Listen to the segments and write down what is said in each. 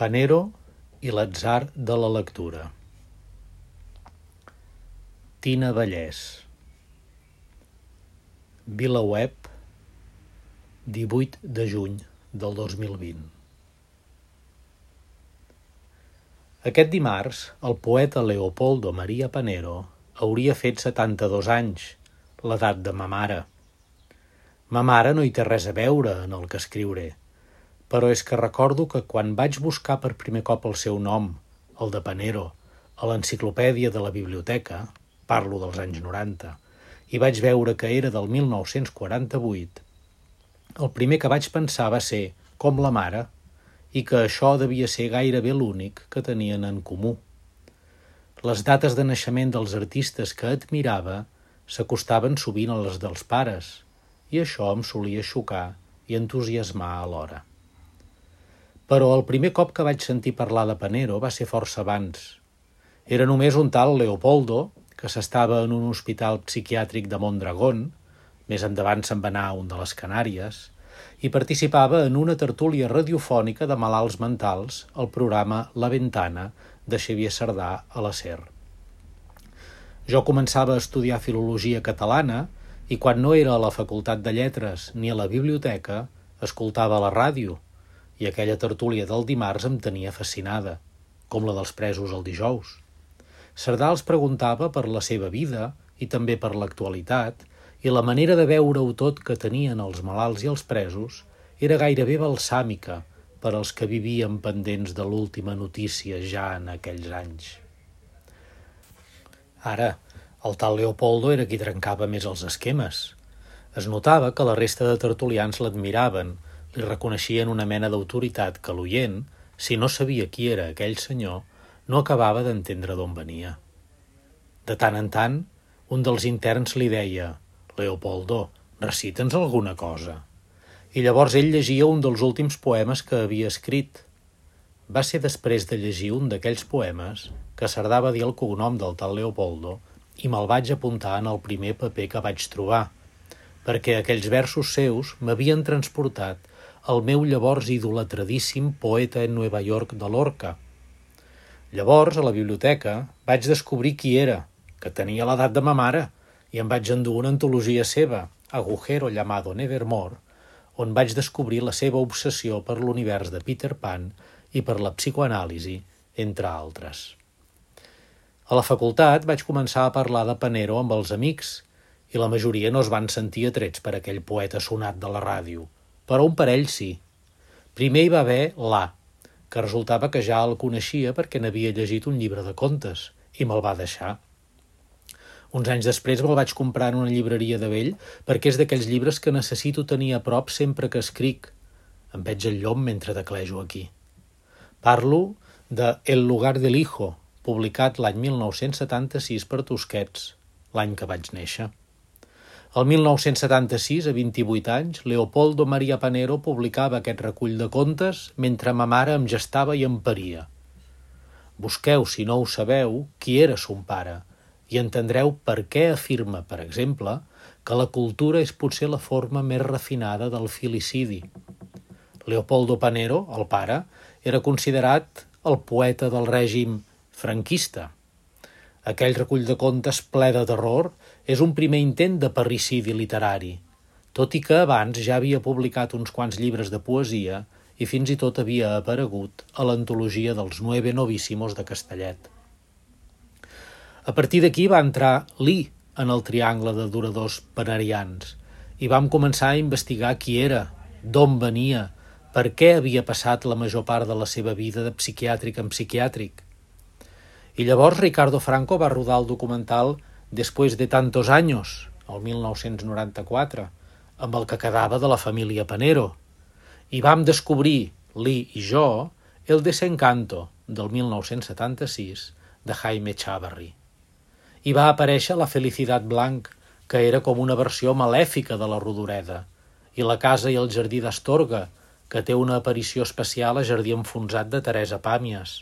Panero i l'atzar de la lectura. Tina Vallès VilaWeb 18 de juny del 2020 Aquest dimarts, el poeta Leopoldo Maria Panero hauria fet 72 anys, l'edat de ma mare. Ma mare no hi té res a veure en el que escriuré, però és que recordo que quan vaig buscar per primer cop el seu nom, el de Panero, a l'enciclopèdia de la biblioteca, parlo dels anys 90, i vaig veure que era del 1948, el primer que vaig pensar va ser, com la mare, i que això devia ser gairebé l'únic que tenien en comú. Les dates de naixement dels artistes que admirava s'acostaven sovint a les dels pares, i això em solia xocar i entusiasmar alhora. Però el primer cop que vaig sentir parlar de Panero va ser força abans. Era només un tal Leopoldo, que s'estava en un hospital psiquiàtric de Mondragón, més endavant se'n va anar a un de les Canàries, i participava en una tertúlia radiofònica de malalts mentals al programa La Ventana de Xavier Cerdà a la SER. Jo començava a estudiar filologia catalana i quan no era a la Facultat de Lletres ni a la biblioteca, escoltava la ràdio, i aquella tertúlia del dimarts em tenia fascinada, com la dels presos el dijous. Cerdà els preguntava per la seva vida i també per l'actualitat, i la manera de veure-ho tot que tenien els malalts i els presos era gairebé balsàmica per als que vivien pendents de l'última notícia ja en aquells anys. Ara, el tal Leopoldo era qui trencava més els esquemes. Es notava que la resta de tertulians l'admiraven, li reconeixien una mena d'autoritat que l'oient, si no sabia qui era aquell senyor, no acabava d'entendre d'on venia. De tant en tant, un dels interns li deia «Leopoldo, recita'ns alguna cosa». I llavors ell llegia un dels últims poemes que havia escrit. Va ser després de llegir un d'aquells poemes que Cerdà va dir el cognom del tal Leopoldo i me'l vaig apuntar en el primer paper que vaig trobar, perquè aquells versos seus m'havien transportat el meu llavors idolatradíssim poeta en Nueva York de Lorca. Llavors, a la biblioteca, vaig descobrir qui era, que tenia l'edat de ma mare, i em vaig endur una antologia seva, Agujero llamado Nevermore, on vaig descobrir la seva obsessió per l'univers de Peter Pan i per la psicoanàlisi, entre altres. A la facultat vaig començar a parlar de Panero amb els amics i la majoria no es van sentir atrets per aquell poeta sonat de la ràdio – però un parell sí. Primer hi va haver l'A, que resultava que ja el coneixia perquè n'havia llegit un llibre de contes i me'l va deixar. Uns anys després me'l vaig comprar en una llibreria de vell perquè és d'aquells llibres que necessito tenir a prop sempre que escric. Em veig el llom mentre teclejo aquí. Parlo de El lugar del hijo, publicat l'any 1976 per Tusquets, l'any que vaig néixer. El 1976, a 28 anys, Leopoldo Maria Panero publicava aquest recull de contes mentre ma mare em gestava i em paria. Busqueu, si no ho sabeu, qui era son pare i entendreu per què afirma, per exemple, que la cultura és potser la forma més refinada del filicidi. Leopoldo Panero, el pare, era considerat el poeta del règim franquista – aquell recull de contes ple de terror és un primer intent de parricidi literari, tot i que abans ja havia publicat uns quants llibres de poesia i fins i tot havia aparegut a l'antologia dels Nueve Novíssimos de Castellet. A partir d'aquí va entrar Lee en el triangle de duradors panarians i vam començar a investigar qui era, d'on venia, per què havia passat la major part de la seva vida de psiquiàtric en psiquiàtric – i llavors Ricardo Franco va rodar el documental Después de tantos años, el 1994, amb el que quedava de la família Panero. I vam descobrir, Lee i jo, El desencanto, del 1976, de Jaime Chavarri. I va aparèixer La felicitat blanc, que era com una versió malèfica de la Rodoreda, i La casa i el jardí d'Astorga, que té una aparició especial a Jardí enfonsat de Teresa Pàmies.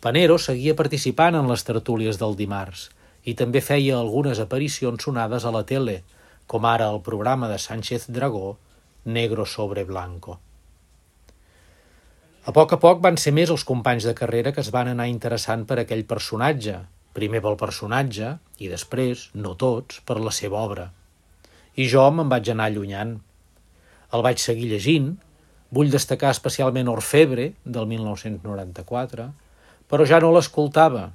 Panero seguia participant en les tertúlies del dimarts i també feia algunes aparicions sonades a la tele, com ara el programa de Sánchez Dragó, Negro sobre Blanco. A poc a poc van ser més els companys de carrera que es van anar interessant per aquell personatge, primer pel personatge i després, no tots, per la seva obra. I jo me'n vaig anar allunyant. El vaig seguir llegint, vull destacar especialment Orfebre, del 1994, però ja no l'escoltava.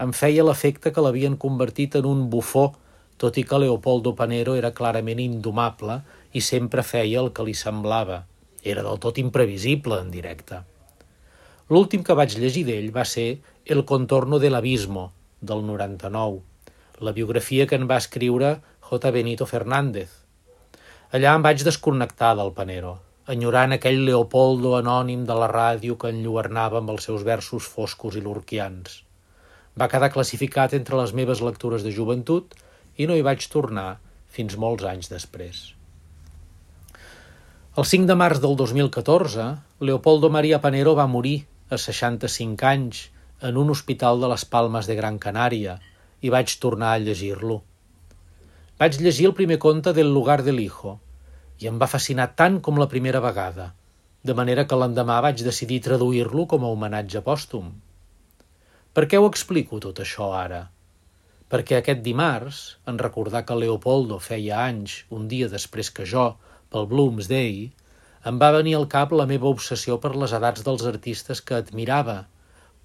Em feia l'efecte que l'havien convertit en un bufó, tot i que Leopoldo Panero era clarament indomable i sempre feia el que li semblava. Era del tot imprevisible en directe. L'últim que vaig llegir d'ell va ser El contorno de l'abismo, del 99, la biografia que en va escriure J. Benito Fernández. Allà em vaig desconnectar del Panero, enyorant aquell Leopoldo anònim de la ràdio que enlluernava amb els seus versos foscos i lurquians. Va quedar classificat entre les meves lectures de joventut i no hi vaig tornar fins molts anys després. El 5 de març del 2014, Leopoldo María Panero va morir a 65 anys en un hospital de les Palmes de Gran Canària i vaig tornar a llegir-lo. Vaig llegir el primer conte del Lugar del Hijo i em va fascinar tant com la primera vegada, de manera que l'endemà vaig decidir traduir-lo com a homenatge pòstum. Per què ho explico tot això ara? Perquè aquest dimarts, en recordar que Leopoldo feia anys, un dia després que jo, pel Bloomsday, em va venir al cap la meva obsessió per les edats dels artistes que admirava,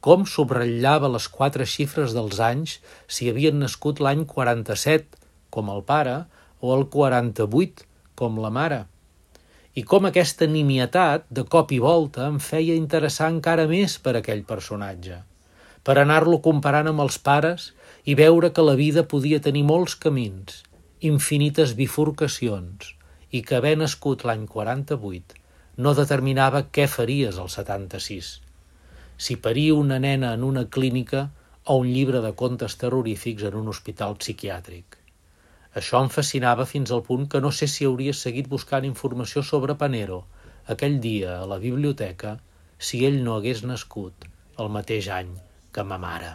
com subratllava les quatre xifres dels anys si havien nascut l'any 47, com el pare, o el 48, com la mare. I com aquesta nimietat, de cop i volta, em feia interessar encara més per aquell personatge, per anar-lo comparant amb els pares i veure que la vida podia tenir molts camins, infinites bifurcacions, i que haver nascut l'any 48 no determinava què faries al 76. Si paria una nena en una clínica o un llibre de contes terrorífics en un hospital psiquiàtric. Això em fascinava fins al punt que no sé si hauria seguit buscant informació sobre Panero aquell dia a la biblioteca si ell no hagués nascut el mateix any que ma mare.